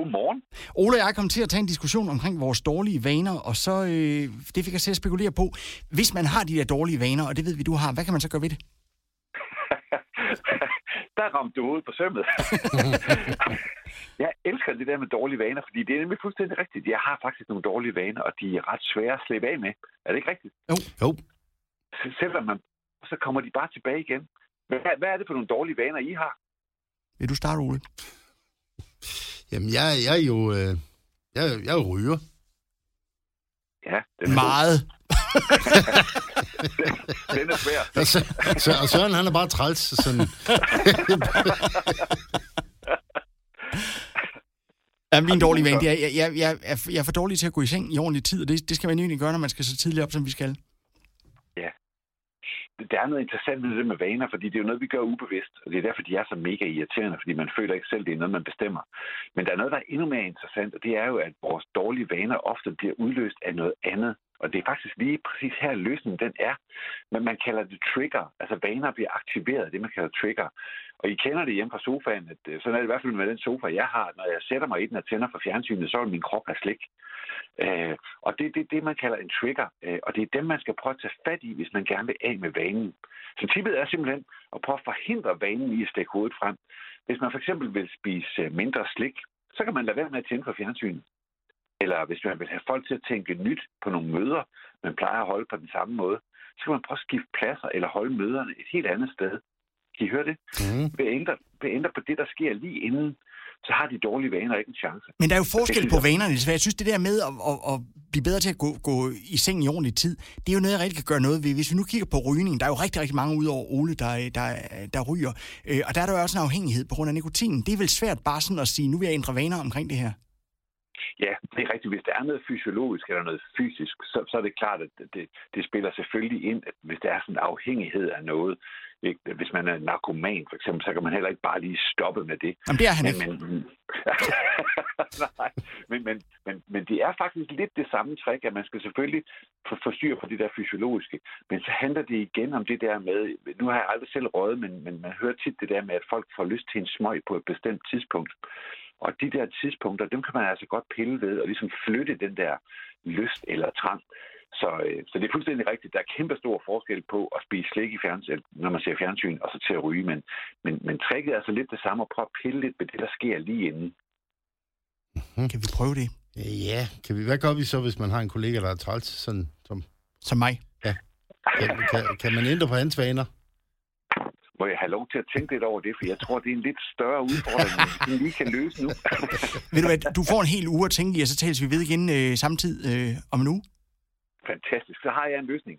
Godmorgen. Ole og jeg kom til at tage en diskussion omkring vores dårlige vaner, og så øh, det fik jeg til at spekulere på. Hvis man har de der dårlige vaner, og det ved vi, du har, hvad kan man så gøre ved det? der ramte du hovedet på sømmet. jeg elsker det der med dårlige vaner, fordi det er nemlig fuldstændig rigtigt. Jeg har faktisk nogle dårlige vaner, og de er ret svære at slippe af med. Er det ikke rigtigt? Jo. Jo. Selvom man, så kommer de bare tilbage igen. Hvad, hvad er det for nogle dårlige vaner, I har? Vil du starte, Ole? Jamen, jeg, jeg er jo... Øh, jeg, er- jeg er jo ryger. Ja, den er, Meget. den er svær. Og, så, så, og Søren, han er bare træls. Sådan. Ja, min dårlige vane, det er, jeg, jeg, jeg, er- jeg er for dårlig til at gå i seng i ordentlig tid, og det, det skal man egentlig gøre, når man skal så tidligt op, som vi skal der er noget interessant ved det med vaner, fordi det er jo noget, vi gør ubevidst, og det er derfor, de er så mega irriterende, fordi man føler ikke selv, det er noget, man bestemmer. Men der er noget, der er endnu mere interessant, og det er jo, at vores dårlige vaner ofte bliver udløst af noget andet. Og det er faktisk lige præcis her, løsningen den er. Men man kalder det trigger. Altså vaner bliver aktiveret, det man kalder trigger. Og I kender det hjemme fra sofaen, at øh, sådan er det i hvert fald med den sofa, jeg har. Når jeg sætter mig i den og tænder for fjernsynet, så vil min krop have slik. Øh, og det er det, det, man kalder en trigger. Øh, og det er dem, man skal prøve at tage fat i, hvis man gerne vil af med vanen. Så tippet er simpelthen at prøve at forhindre vanen i at stikke hovedet frem. Hvis man for eksempel vil spise øh, mindre slik, så kan man lade være med at tænde for fjernsynet. Eller hvis man vil have folk til at tænke nyt på nogle møder, man plejer at holde på den samme måde, så kan man prøve at skifte pladser eller holde møderne et helt andet sted. Kan I høre det? Mm. Ved at ændre, ved at ændre på det, der sker lige inden, så har de dårlige vaner ikke en chance. Men der er jo forskel på vanerne, så jeg synes, det der med at, at, at blive bedre til at gå, gå i seng i ordentlig tid, det er jo noget, jeg rigtig kan gøre noget ved. Hvis vi nu kigger på rygning, der er jo rigtig, rigtig mange ud over Ole, der, der, der ryger. Øh, Og der er der jo også en afhængighed på grund af nikotinen. Det er vel svært bare sådan at sige, nu vil jeg ændre vaner omkring det her. Ja, det er rigtigt. Hvis der er noget fysiologisk eller noget fysisk, så, så er det klart, at det, det spiller selvfølgelig ind, at hvis der er sådan en afhængighed af noget, ikke? hvis man er narkoman for eksempel, så kan man heller ikke bare lige stoppe med det. Jamen, det er han Men, ikke. men, Nej, men, men, men, men det er faktisk lidt det samme trick, at man skal selvfølgelig få, få styr på det der fysiologiske. Men så handler det igen om det der med, nu har jeg aldrig selv røget, men, men man hører tit det der med, at folk får lyst til en smøg på et bestemt tidspunkt. Og de der tidspunkter, dem kan man altså godt pille ved og ligesom flytte den der lyst eller trang. Så, øh, så det er fuldstændig rigtigt. Der er kæmpe stor forskel på at spise slik i fjernsyn, når man ser fjernsyn, og så til at ryge. Men, men, men tricket er altså lidt det samme at prøve at pille lidt ved det, der sker lige inden. Kan vi prøve det? Ja, kan vi, hvad gør vi så, hvis man har en kollega, der er træls? Sådan, som, Som mig. kan, kan, kan man ændre på hans vaner? Må jeg have lov til at tænke lidt over det, for jeg tror, det er en lidt større udfordring, end vi lige kan løse nu. Ved du hvad, du får en hel uge at tænke i, og så tales vi ved igen øh, samtidig øh, om en uge. Fantastisk. Så har jeg en løsning.